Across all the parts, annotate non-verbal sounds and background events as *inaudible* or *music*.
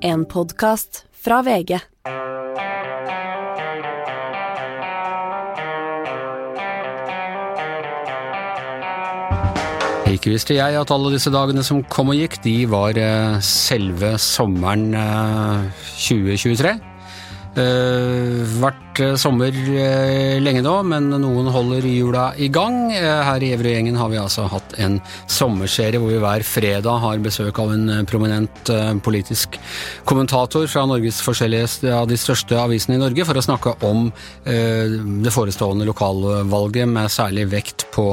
En podkast fra VG. Ikke visste jeg at alle disse dagene som kom og gikk, de var eh, selve sommeren eh, 2023. Uh, vært uh, sommer uh, lenge nå, men noen holder jula i gang. her i Evrøy-gjengen har vi altså hatt en sommerserie hvor vi hver fredag har besøk av en prominent politisk kommentator fra Norges forskjellige av de største avisene i Norge for å snakke om det forestående lokalvalget med særlig vekt på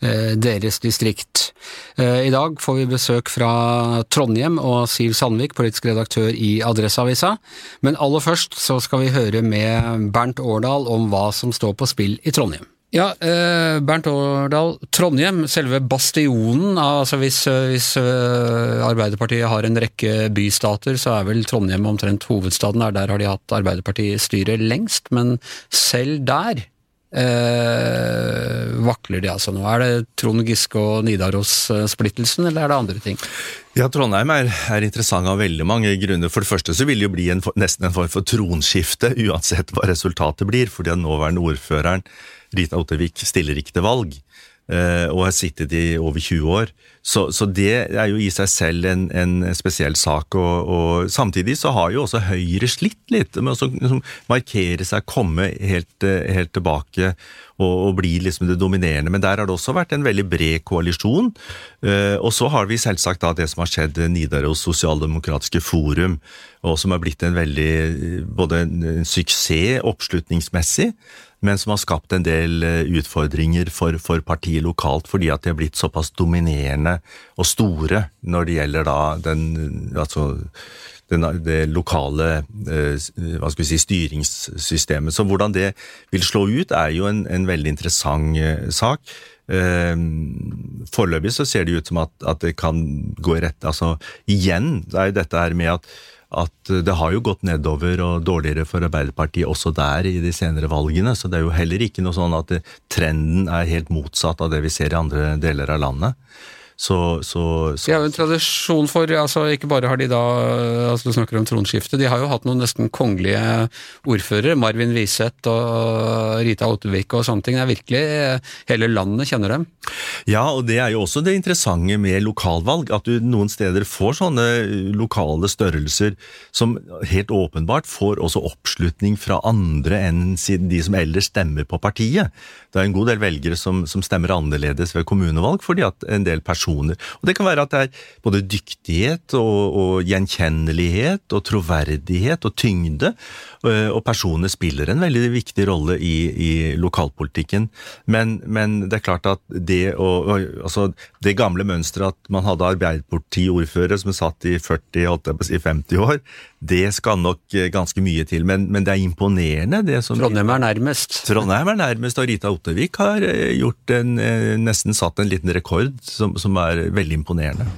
deres distrikt. I dag får vi besøk fra Trondheim og Siv Sandvik, politisk redaktør i Adresseavisa. Men aller først så skal vi høre med Bernt Årdal om hva som står på spill i Trondheim. Ja, eh, Bernt Årdal, Trondheim, selve bastionen. Altså hvis, hvis eh, Arbeiderpartiet har en rekke bystater, så er vel Trondheim omtrent hovedstaden. Der, der har de hatt Arbeiderpartiet styre lengst, men selv der eh, vakler de altså nå. Er det Trond Giske og Nidaros-splittelsen, eller er det andre ting? Ja, Trondheim er, er, interessant av veldig mange grunner. For det første så vil det jo bli en, nesten en form for tronskifte, uansett hva resultatet blir. fordi den nåværende ordføreren, Rita Ottervik, stiller ikke til valg. Eh, og har sittet i over 20 år. Så, så det er jo i seg selv en, en spesiell sak. Og, og, Samtidig så har jo også Høyre slitt litt med å liksom, markere seg, komme helt, helt tilbake og, og, bli liksom det dominerende. Men der har det også vært en veldig bred koalisjon. Eh, og så har vi selvsagt da det som har skjedd Nidaros Sosialdemokratiske Forum, og som har blitt en veldig både en suksess oppslutningsmessig, men som har skapt en del eh, utfordringer for, for, partiet lokalt, fordi at de har blitt såpass dominerende og store når det gjelder da den altså den, det lokale eh, si, styringssystemet. Så hvordan det vil slå ut, er jo en, en veldig interessant eh, sak. Foreløpig så ser det ut som at, at det kan gå i rett Altså igjen, det er jo dette her med at at det har jo gått nedover og dårligere for Arbeiderpartiet også der i de senere valgene, så det er jo heller ikke noe sånn at trenden er helt motsatt av det vi ser i andre deler av landet. Så, så, så, De har jo en tradisjon for altså Ikke bare har de da altså Du snakker om tronskifte. De har jo hatt noen nesten kongelige ordførere. Marvin Wiseth og Rita Ottervik og sånne ting. Det er virkelig Hele landet kjenner dem. Ja, og det er jo også det interessante med lokalvalg. At du noen steder får sånne lokale størrelser som helt åpenbart får også oppslutning fra andre enn de som ellers stemmer på partiet. Det er en god del velgere som, som stemmer annerledes ved kommunevalg, fordi at en del personer personer. Og Det kan være at det er både dyktighet og, og gjenkjennelighet og troverdighet og tyngde. Eh, og personer spiller en veldig viktig rolle i, i lokalpolitikken. Men, men, det er klart at det å Altså, det gamle mønsteret at man hadde Arbeiderparti-ordfører som satt i 40, holdt jeg på å si 50 år, det skal nok eh, ganske mye til. Men, men det er imponerende, det som Trondheim er nærmest. Trondheim er nærmest, og Rita Ottervik har eh, gjort en, nesten satt en liten rekord som, som er veldig imponerende.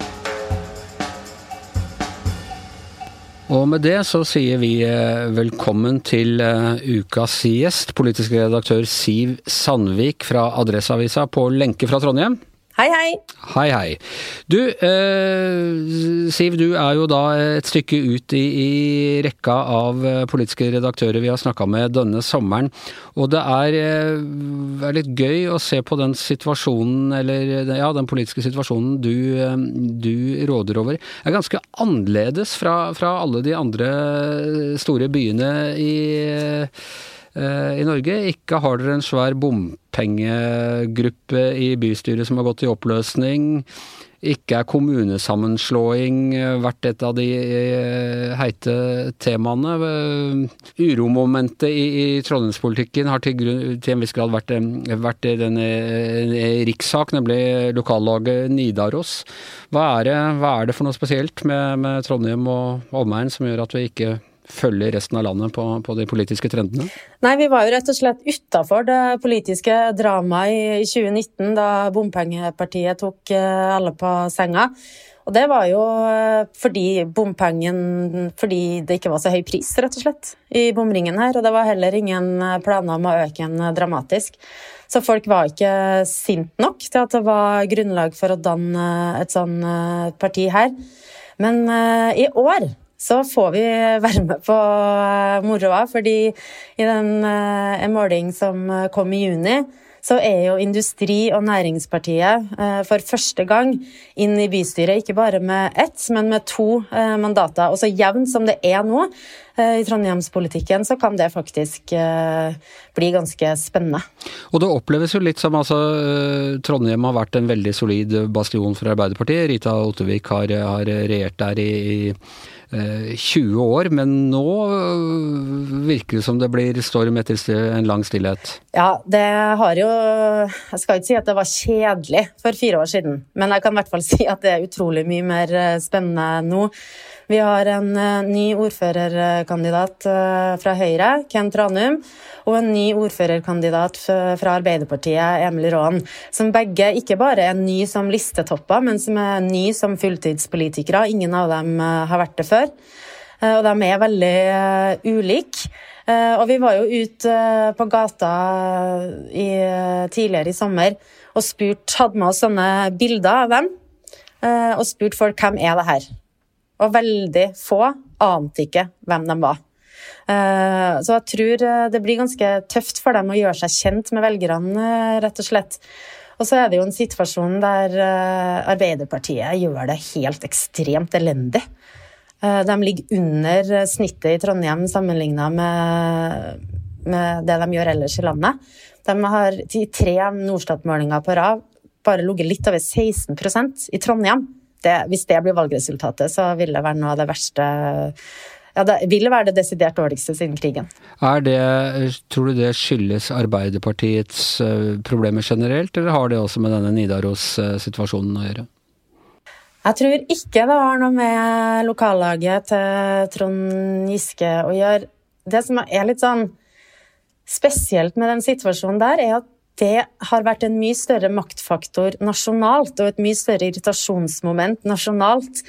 Og med det så sier vi eh, velkommen til eh, ukas gjest, politisk redaktør Siv Sandvik fra Adresseavisa på lenke fra Trondheim. Hei, hei. Hei, hei. Du, eh, Siv, du er jo da et stykke ut i, i rekka av eh, politiske redaktører vi har snakka med denne sommeren. Og det er, eh, er, litt gøy å se på den situasjonen, eller ja, den politiske situasjonen du, eh, du råder over. Det er ganske annerledes fra, fra alle de andre store byene i i Norge. Ikke har dere en svær bompengegruppe i bystyret som har gått i oppløsning. Ikke er kommunesammenslåing vært et av de eh, heite temaene. Uromomentet i, i trondheimspolitikken har til, til, en viss grad vært, vært en, en rikssak, nemlig lokallaget Nidaros. Hva er det, hva er det for noe spesielt med, med Trondheim og omegn som gjør at vi ikke følge resten av landet på, på, de politiske trendene? Nei, vi var jo rett og slett utafor det politiske dramaet i 2019, da bompengepartiet tok eh, alle på senga. Og det var jo eh, fordi bompengen Fordi det ikke var så høy pris, rett og slett, i bomringen her. Og det var heller ingen eh, planer om å øke den dramatisk. Så folk var ikke sint nok til at det var grunnlag for å danne et sånn parti her. Men i år så får vi være med på moroa. Fordi i den en måling som kom i juni, så er jo Industri- og Næringspartiet eh, for første gang inn i bystyret, ikke bare med ett, men med to eh, mandater. Og så jevnt som det er nå eh, i trondheimspolitikken, så kan det faktisk bli ganske spennende. Og det oppleves jo litt som altså Trondheim har vært en veldig solid bastion for Arbeiderpartiet. Rita Ottervik har, har regjert der i, i 20 eh, år, men nå øh, virker det som det blir storm etter en lang stillhet? Ja, det har jo Jeg skal ikke si at det var kjedelig for fire år siden, men jeg kan i hvert fall si at det er utrolig mye mer øh, spennende nå. Vi har en uh, ny ordførerkandidat uh, fra Høyre, Kent Ranum, og en ny ordførerkandidat fra Arbeiderpartiet, Emil Raan, som begge ikke bare er ny som listetopper, men som er ny som fulltidspolitikere. Ingen av dem uh, har vært det før. Og de er veldig ulike. Og vi var jo ute på gata i, tidligere i sommer og spurt, hadde med oss sånne bilder av dem. Og spurt folk hvem er det her og veldig få ante ikke hvem de var. Eh, så jeg tror eh, det blir ganske tøft for dem å gjøre seg kjent med velgerne, eh, rett og slett. Og så er det jo en situasjon der Arbeiderpartiet gjør det helt ekstremt elendig. De ligger under snittet i Trondheim sammenligna med, med, det de gjør ellers i landet. De har i tre Norstat-målinger på rad bare ligget litt over 16% i Trondheim det, hvis det blir valgresultatet, så vil det være noe av det verste ja, Det vil være det desidert dårligste siden krigen. Er det, tror du det skyldes Arbeiderpartiets eh, problemer generelt, eller har det også med denne Nidaros-situasjonen å gjøre? Jeg tror ikke det har noe med lokallaget til Trond Giske å gjøre. Det som er litt sånn spesielt med den situasjonen der, er at det har vært en mye større maktfaktor nasjonalt og et mye større irritasjonsmoment nasjonalt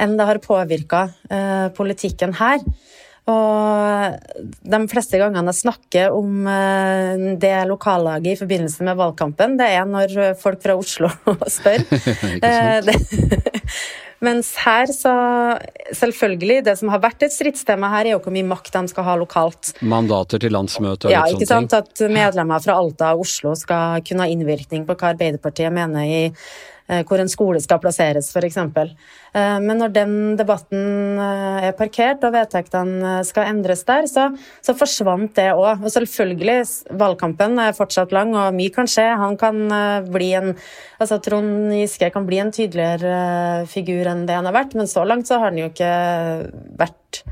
enn det har påvirka eh, politikken her. Og de fleste gangene jeg snakker om eh, det lokallaget i forbindelse med valgkampen, det er når folk fra Oslo *laughs* spør. *laughs* Eh, det, *laughs* mens her så Selvfølgelig, det som har vært et stridstema her, er jo hvor mye makt de skal ha lokalt. Mandater til landsmøtet og ja, ikke sant? At medlemmer fra Alta og Oslo skal kunne ha innvirkning på hva Arbeiderpartiet mener i hvor en skole skal plasseres, f.eks. Eh, men når den debatten eh, er parkert og vedtektene skal endres der, så, så forsvant det òg. Og selvfølgelig, valgkampen er fortsatt lang, og mye kan skje. Han kan bli en altså Trond Giske kan bli en tydeligere figur enn det han har vært, men så langt så har han jo ikke vært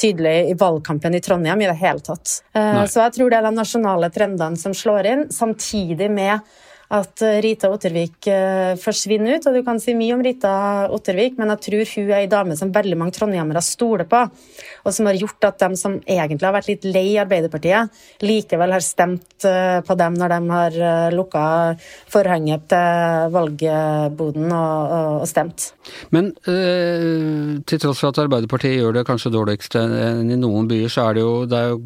tydelig i valgkampen i Trondheim i det hele tatt. Nei. Så jeg tror det er de nasjonale trendene som slår inn, samtidig med at eh, Rita Ottervik eh, forsvinner ut. Og du kan si mye om Rita Ottervik, men jeg tror hun er ei dame som veldig mange trondhjemmere stoler på, og som har gjort at de som egentlig har vært litt lei Arbeiderpartiet, likevel har stemt eh, på dem når de har lukka forhenget til valgboden og, og, stemt. Men øh, til tross for at Arbeiderpartiet gjør det kanskje dårligst enn i noen byer, så er det jo, det er jo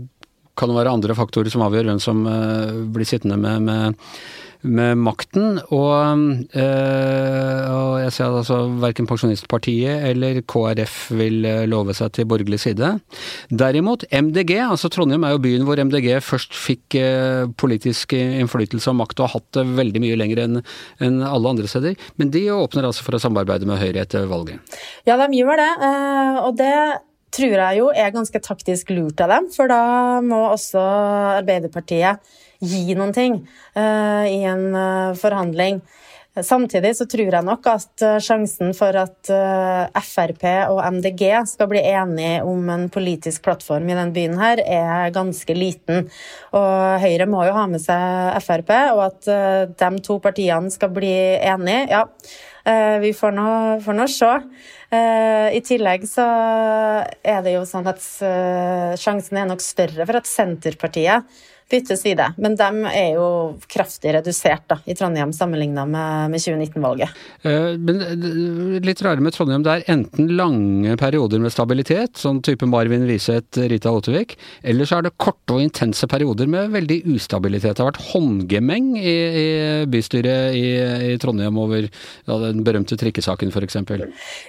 kan det være andre faktorer som avgjør hvem som blir sittende med, med med makten. Og, øh, og jeg ser at altså verken Pensjonistpartiet eller KrF vil eh, love seg til borgerlig side. Derimot MDG, altså Trondheim er jo byen hvor MDG først fikk øh, politisk innflytelse og makt og har hatt det veldig mye lenger enn en alle andre steder. Men de åpner altså for å samarbeide med Høyre etter valget. Ja, de gjør det. Og det tror jeg jo er ganske taktisk lurt av dem, for da må også Arbeiderpartiet gi noen ting uh, i en uh, forhandling. Samtidig så tror jeg nok at uh, sjansen for at Frp og MDG skal bli enige om en politisk plattform i denne byen her, er ganske liten. Og Høyre må jo ha med seg Frp, og at de to partiene skal bli enige, ja. Vi får nå, får nå se. I tillegg så er det jo sånn at sjansen er nok større for at Senterpartiet bytter side. Men de er jo kraftig redusert da, i Trondheim sammenligna med, med 2019-valget. Eh, men eh, litt rare med Trondheim, det er enten lange perioder med stabilitet, sånn type Marvin Wiseth, Rita Ottervik, eller så er det korte og intense perioder med veldig ustabilitet. Det har vært håndgemeng i, i bystyret i, i, Trondheim over ja, den berømte trikkesaken f.eks.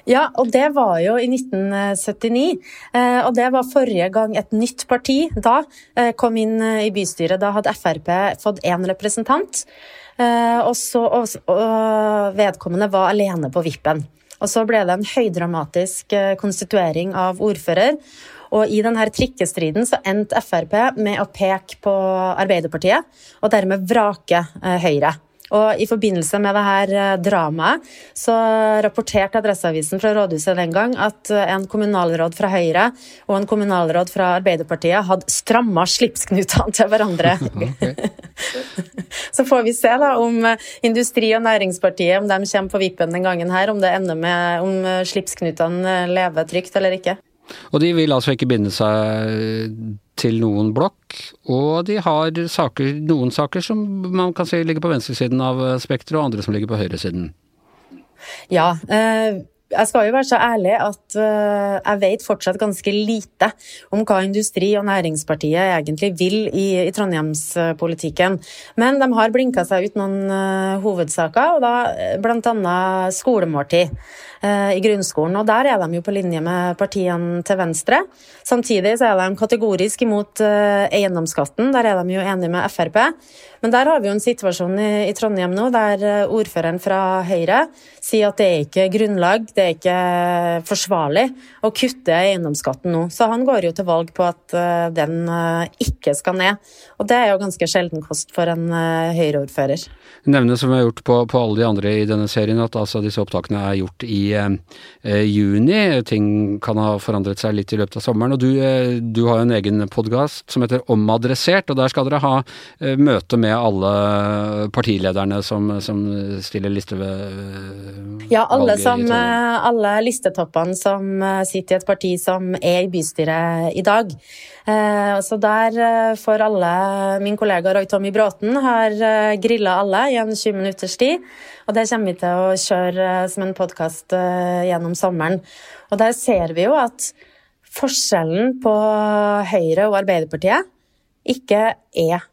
Ja, og det var jo i 1979. Eh, og det var forrige gang et nytt parti da kom inn i bystyret. Da hadde Frp fått én representant, eh, og, så, og, og vedkommende var alene på vippen. Og så ble det en høydramatisk eh, konstituering av ordfører. Og i denne trikkestriden så endte Frp med å peke på Arbeiderpartiet, og dermed vrake eh, Høyre. Og I forbindelse med dette eh, dramaet så rapporterte Adresseavisen fra rådhuset den gang at eh, en kommunalråd fra Høyre og en kommunalråd fra Arbeiderpartiet hadde stramma slipsknutene til hverandre. *laughs* *laughs* så får vi se da om eh, Industri- og Næringspartiet om de kommer på vippen den gangen her, om det ender med om slipsknutene lever trygt eller ikke. Og de vil altså ikke binde seg til noen blokk, og de har saker, noen saker som man kan si ligger på venstresiden av spekteret, og andre som ligger på høyresiden. Ja, eh, jeg skal jo være så ærlig at eh, jeg vet fortsatt ganske lite om hva Industri- og Næringspartiet egentlig vil i, i Trondheimspolitikken. Men de har blinka seg ut noen eh, hovedsaker, og da bl.a. skolemåltid i grunnskolen. Og der er de jo på linje med partiene til venstre. Samtidig så er de kategorisk imot eiendomsskatten. Der er de jo enige med Frp. Men der har vi jo en situasjon i, Trondheim nå der ordføreren fra Høyre sier at det er ikke grunnlag det er ikke forsvarlig å kutte eiendomsskatten nå. Så han går jo til valg på at eh, den eh, ikke skal ned. Og det er jo ganske sjelden kost for en Høyre-ordfører. Nevne som vi har gjort på, på, alle de andre i denne serien, at altså disse opptakene er gjort i eh, juni. Ting kan ha forandret seg litt i løpet av sommeren. Og du, eh, du har jo en egen podkast som heter Omadressert, og der skal dere ha eh, møte med alle partilederne som, som stiller liste ved Ja, alle, som, alle listetoppene som sitter i et parti som er i bystyret i dag. Eh, så der eh, får alle Min kollega Roy Tommy Bråten har eh, grilla alle i en 20 minutters tid. Og det kommer vi til å kjøre som en podkast gjennom sommeren. Og der ser vi jo at forskjellen på Høyre og Arbeiderpartiet ikke er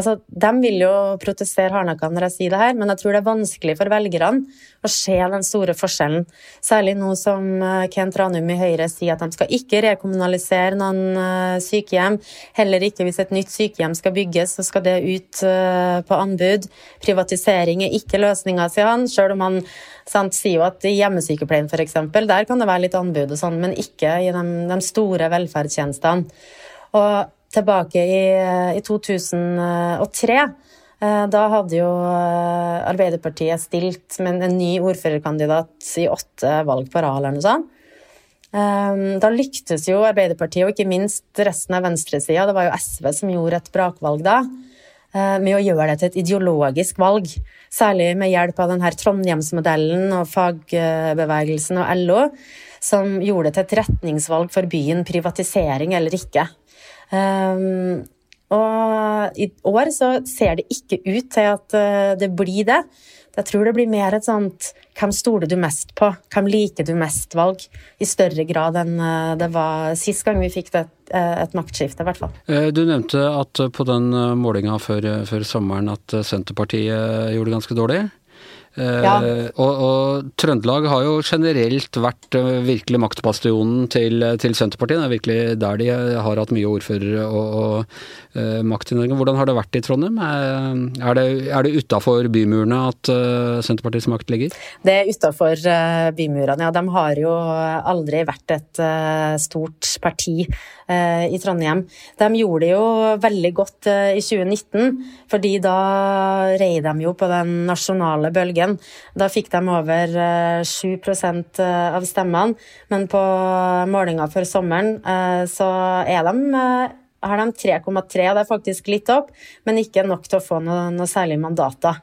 Altså, de vil jo protestere hardnakka når jeg sier det her, men jeg tror det er vanskelig for velgerne å se den store forskjellen. Særlig nå som eh, Kent Ranum i Høyre sier at de skal ikke rekommunalisere noen eh, sykehjem. Heller ikke hvis et nytt sykehjem skal bygges, så skal det ut eh, på anbud. Privatisering er ikke løsninga, sier han, sjøl om han sant, sier jo at i hjemmesykepleien f.eks., der kan det være litt anbud og sånn, men ikke i de, de store velferdstjenestene. Og tilbake i, i 2003. Eh, da hadde jo eh, Arbeiderpartiet stilt med en ny ordførerkandidat i åtte valg på rad, eller noe sånt. Eh, da lyktes jo Arbeiderpartiet, og ikke minst resten av venstresida, det var jo SV som gjorde et brakvalg da, med å gjøre det til et ideologisk valg. Særlig med hjelp av denne Trondheimsmodellen og fagbevegelsen og LO, som gjorde det til et retningsvalg for byen, privatisering eller ikke. Um, og i år så ser det ikke ut til at uh, det blir det. Jeg tror det blir mer et sånt 'hvem stoler du mest på', 'hvem liker du mest'-valg, i større grad enn uh, det var sist gang vi fikk det, uh, et maktskifte, i hvert fall. Du nevnte at på den målinga før, før sommeren at Senterpartiet gjorde det ganske dårlig. Eh, ja. Og, og, Trøndelag har jo generelt vært uh, virkelig maktbastionen til, til, Senterpartiet. Det er virkelig der de har hatt mye ordførere og, og uh, makt i Norge. Hvordan har det vært i Trondheim? Er det, er det utafor bymurene at Senterpartiets makt ligger? Det er utafor bymurene, ja. De har jo aldri vært et stort parti i Trondheim. De gjorde det jo veldig godt i 2019, fordi da rei de jo på den nasjonale bølgen valgen. Da fikk de over 7 eh, eh, av stemmene, men på målinga for sommeren eh, så er de har de 3,3, og det er faktisk litt opp, men ikke nok til å få noe, noe særlig mandater.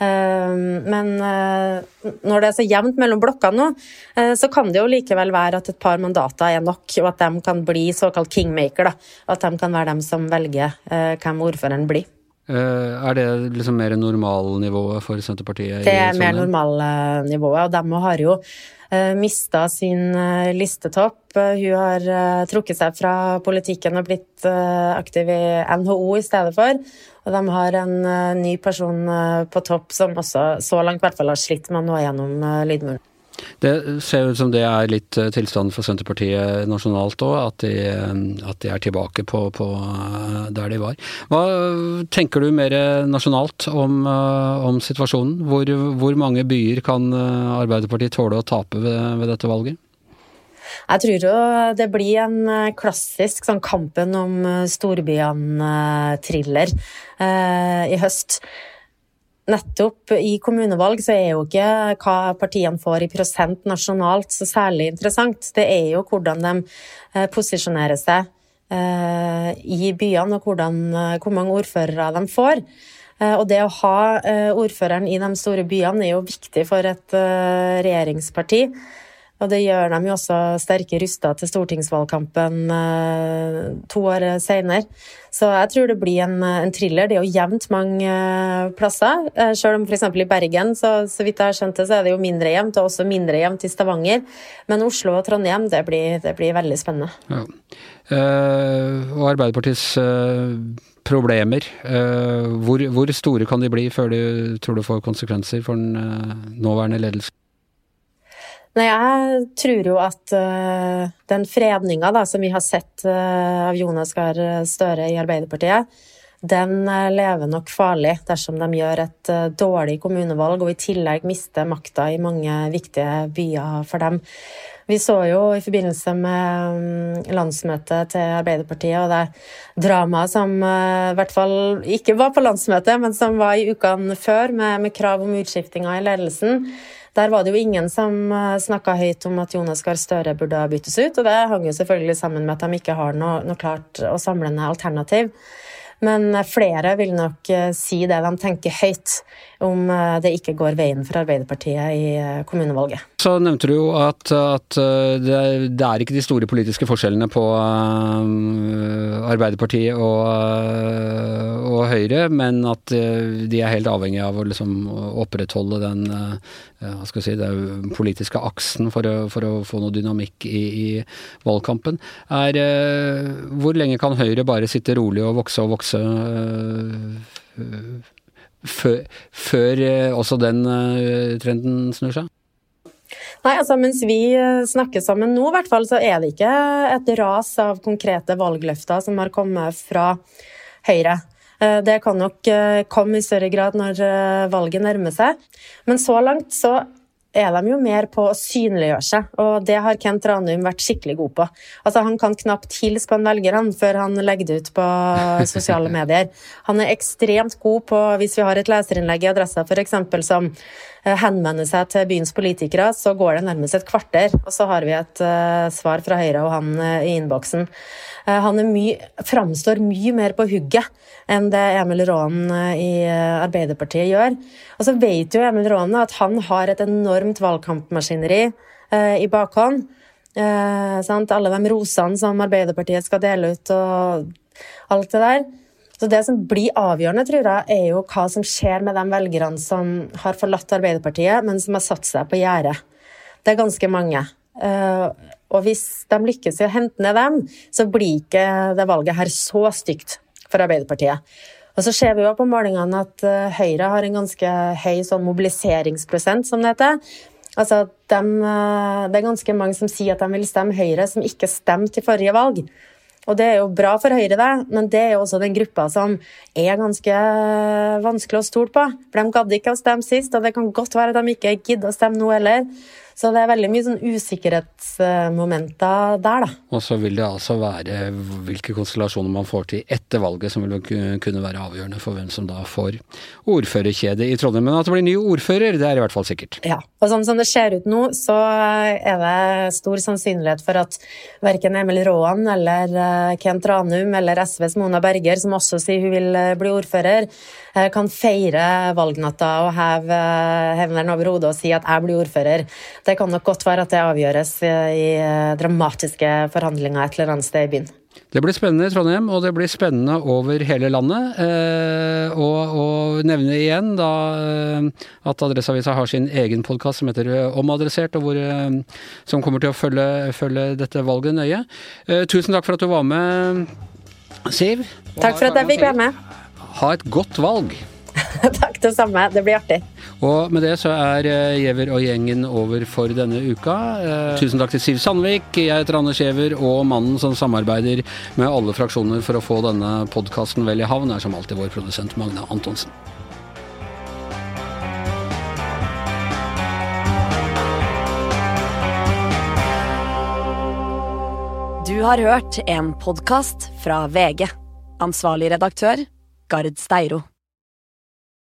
Men når det er så jevnt mellom blokkene nå, så kan det jo likevel være at et par mandater er nok, og at de kan bli såkalt kingmaker. Da. At de kan være dem som velger hvem ordføreren blir. Er det liksom mer normalnivået for Senterpartiet? Det er mer normalnivået, og de har jo Eh, mista sin eh, listetopp. Eh, hun har trukket seg fra politikken og blitt aktiv i NHO i stedet for. Og de har en ny person på topp som også så langt i hvert fall har slitt med å nå gjennom lydmuren. Det ser ut som det er litt eh, tilstanden for Senterpartiet nasjonalt òg, at, at, de er tilbake på, på, eh, der de var. Hva tenker du mer nasjonalt om, eh, om situasjonen? Hvor, hvor, mange byer kan Arbeiderpartiet tåle å tape ved, ved dette valget? Jeg tror jo det blir en klassisk sånn kampen om storbyene-thriller eh, i høst nettopp i kommunevalg så er jo ikke hva partiene får i prosent nasjonalt så særlig interessant. Det er jo hvordan de eh, posisjonerer seg eh, i byene, og hvordan, eh, hvor mange ordførere de får. Og det å ha ordføreren i de store byene er jo viktig for et regjeringsparti. Og det gjør dem jo også sterke rusta til stortingsvalgkampen eh, to år senere. Så jeg tror det blir en, en thriller. Det er jo jevnt mange eh, plasser. Eh, selv om f.eks. i Bergen, så, så, vidt jeg har skjønt det, så er det jo mindre jevnt, og også mindre jevnt i Stavanger. Men Oslo og Trondheim, det blir, det blir veldig spennende. Ja. Uh, og Arbeiderpartiets uh, problemer, uh, hvor, hvor, store kan de bli før du tror det får konsekvenser for den nåværende ledelsen? Nei, jeg tror jo at uh, den fredninga som vi har sett uh, av Jonas Gahr Støre i Arbeiderpartiet, den uh, lever nok farlig dersom de gjør et dårlig kommunevalg og i tillegg mister makta i mange viktige byer for dem. Vi så jo i forbindelse med um, landsmøtet til Arbeiderpartiet og det dramaet som i hvert fall ikke var på landsmøtet, men som var i ukene før, med, med krav om utskiftinger i ledelsen der var det jo ingen som eh, snakka høyt om at Jonas Gahr Støre burde byttes ut, og det hang jo selvfølgelig sammen med at de ikke har noe, noe klart og samlende alternativ. Men flere vil nok eh, si det de tenker høyt, om eh, det ikke går veien for Arbeiderpartiet i eh, kommunevalget. Så nevnte du jo at, at det, det, er ikke de store politiske forskjellene på Arbeiderpartiet og, og Høyre, men at de er helt avhengig av å liksom opprettholde den hva skal jeg si, den politiske aksen for å, for å, få noe dynamikk i, i valgkampen. Er, hvor lenge kan Høyre bare sitte rolig og vokse og vokse før, før eh, også den eh, trenden snur seg? Nei, altså Mens vi eh, snakker sammen nå, hvert fall, så er det ikke et ras av konkrete valgløfter som har kommet fra Høyre. Det kan nok komme i større grad når valget nærmer seg. Men så langt så er de jo mer på å synliggjøre seg, og det har Kent Ranum vært skikkelig god på. Altså, Han kan knapt hilse på en velger før han legger det ut på *laughs* sosiale medier. Han er ekstremt god på, hvis vi har et leserinnlegg i Adressa f.eks. som eh, henvender seg til byens politikere, så går det nærmest et kvarter, og så har vi et uh, svar fra Høyre og han uh, i innboksen. Uh, han er my framstår mye mer på hugget enn det Emil Raanen i Arbeiderpartiet gjør. Og så vet jo Emil Raanen at han har et enormt valgkampmaskineri i bakhånd. Alle de rosene som Arbeiderpartiet skal dele ut, og alt det der. Så det som blir avgjørende, tror jeg, er jo hva som skjer med de velgerne som har forlatt Arbeiderpartiet, men som har satt seg på gjerdet. Det er ganske mange. Eh, og hvis de lykkes i å hente ned dem, så blir ikke det valget her så stygt for Arbeiderpartiet. Og så ser vi jo på målingene at eh, Høyre har en ganske høy sånn mobiliseringsprosent, som det heter. Altså, de, eh, det er ganske mange som sier at de vil stemme Høyre, som ikke stemte i forrige valg. Og det er jo bra for Høyre, det, men det er jo også den gruppa som er ganske vanskelig å stole på. For de gadd ikke å stemme sist, og det kan godt være at de ikke gidder å stemme nå heller. Så det er veldig mye sånn usikkerhetsmomenter der, da. Og så vil det altså være hvilke konstellasjoner man får til etter valget som vil kunne være avgjørende for hvem som da får ordførerkjedet i Trondheim. Men at det blir ny ordfører, det er i hvert fall sikkert. Ja, og sånn som det ser ut nå, så er det stor sannsynlighet for at verken Emil Råan eller eh, Kent Ranum eller SVs Mona Berger, som også sier hun vil eh, bli ordfører, eh, kan feire valgnatta og heve hevneren over hodet og si at jeg blir ordfører. Det kan nok godt være at det avgjøres i dramatiske forhandlinger et eller annet sted i byen. Det blir spennende i Trondheim, og det blir spennende over hele landet. Eh, og, og nevne igjen da eh, at Adresseavisa har sin egen podkast som heter eh, Omadressert, og hvor, eh, som kommer til å følge, følge dette valget nøye. Eh, tusen takk for at du var med, Siv. Takk for at jeg fikk være med. Ha et godt valg. *laughs* Takk, det samme. Det blir artig. Og med det så er uh, Giæver og gjengen over for denne uka. Uh, tusen takk til Siv Sandvik. Jeg heter Anders Giæver, og mannen som samarbeider med alle fraksjoner for å få denne podkasten vel i havn, er som alltid vår produsent Magne Antonsen. Du har hørt en podkast fra VG. Ansvarlig redaktør, Gard Steiro.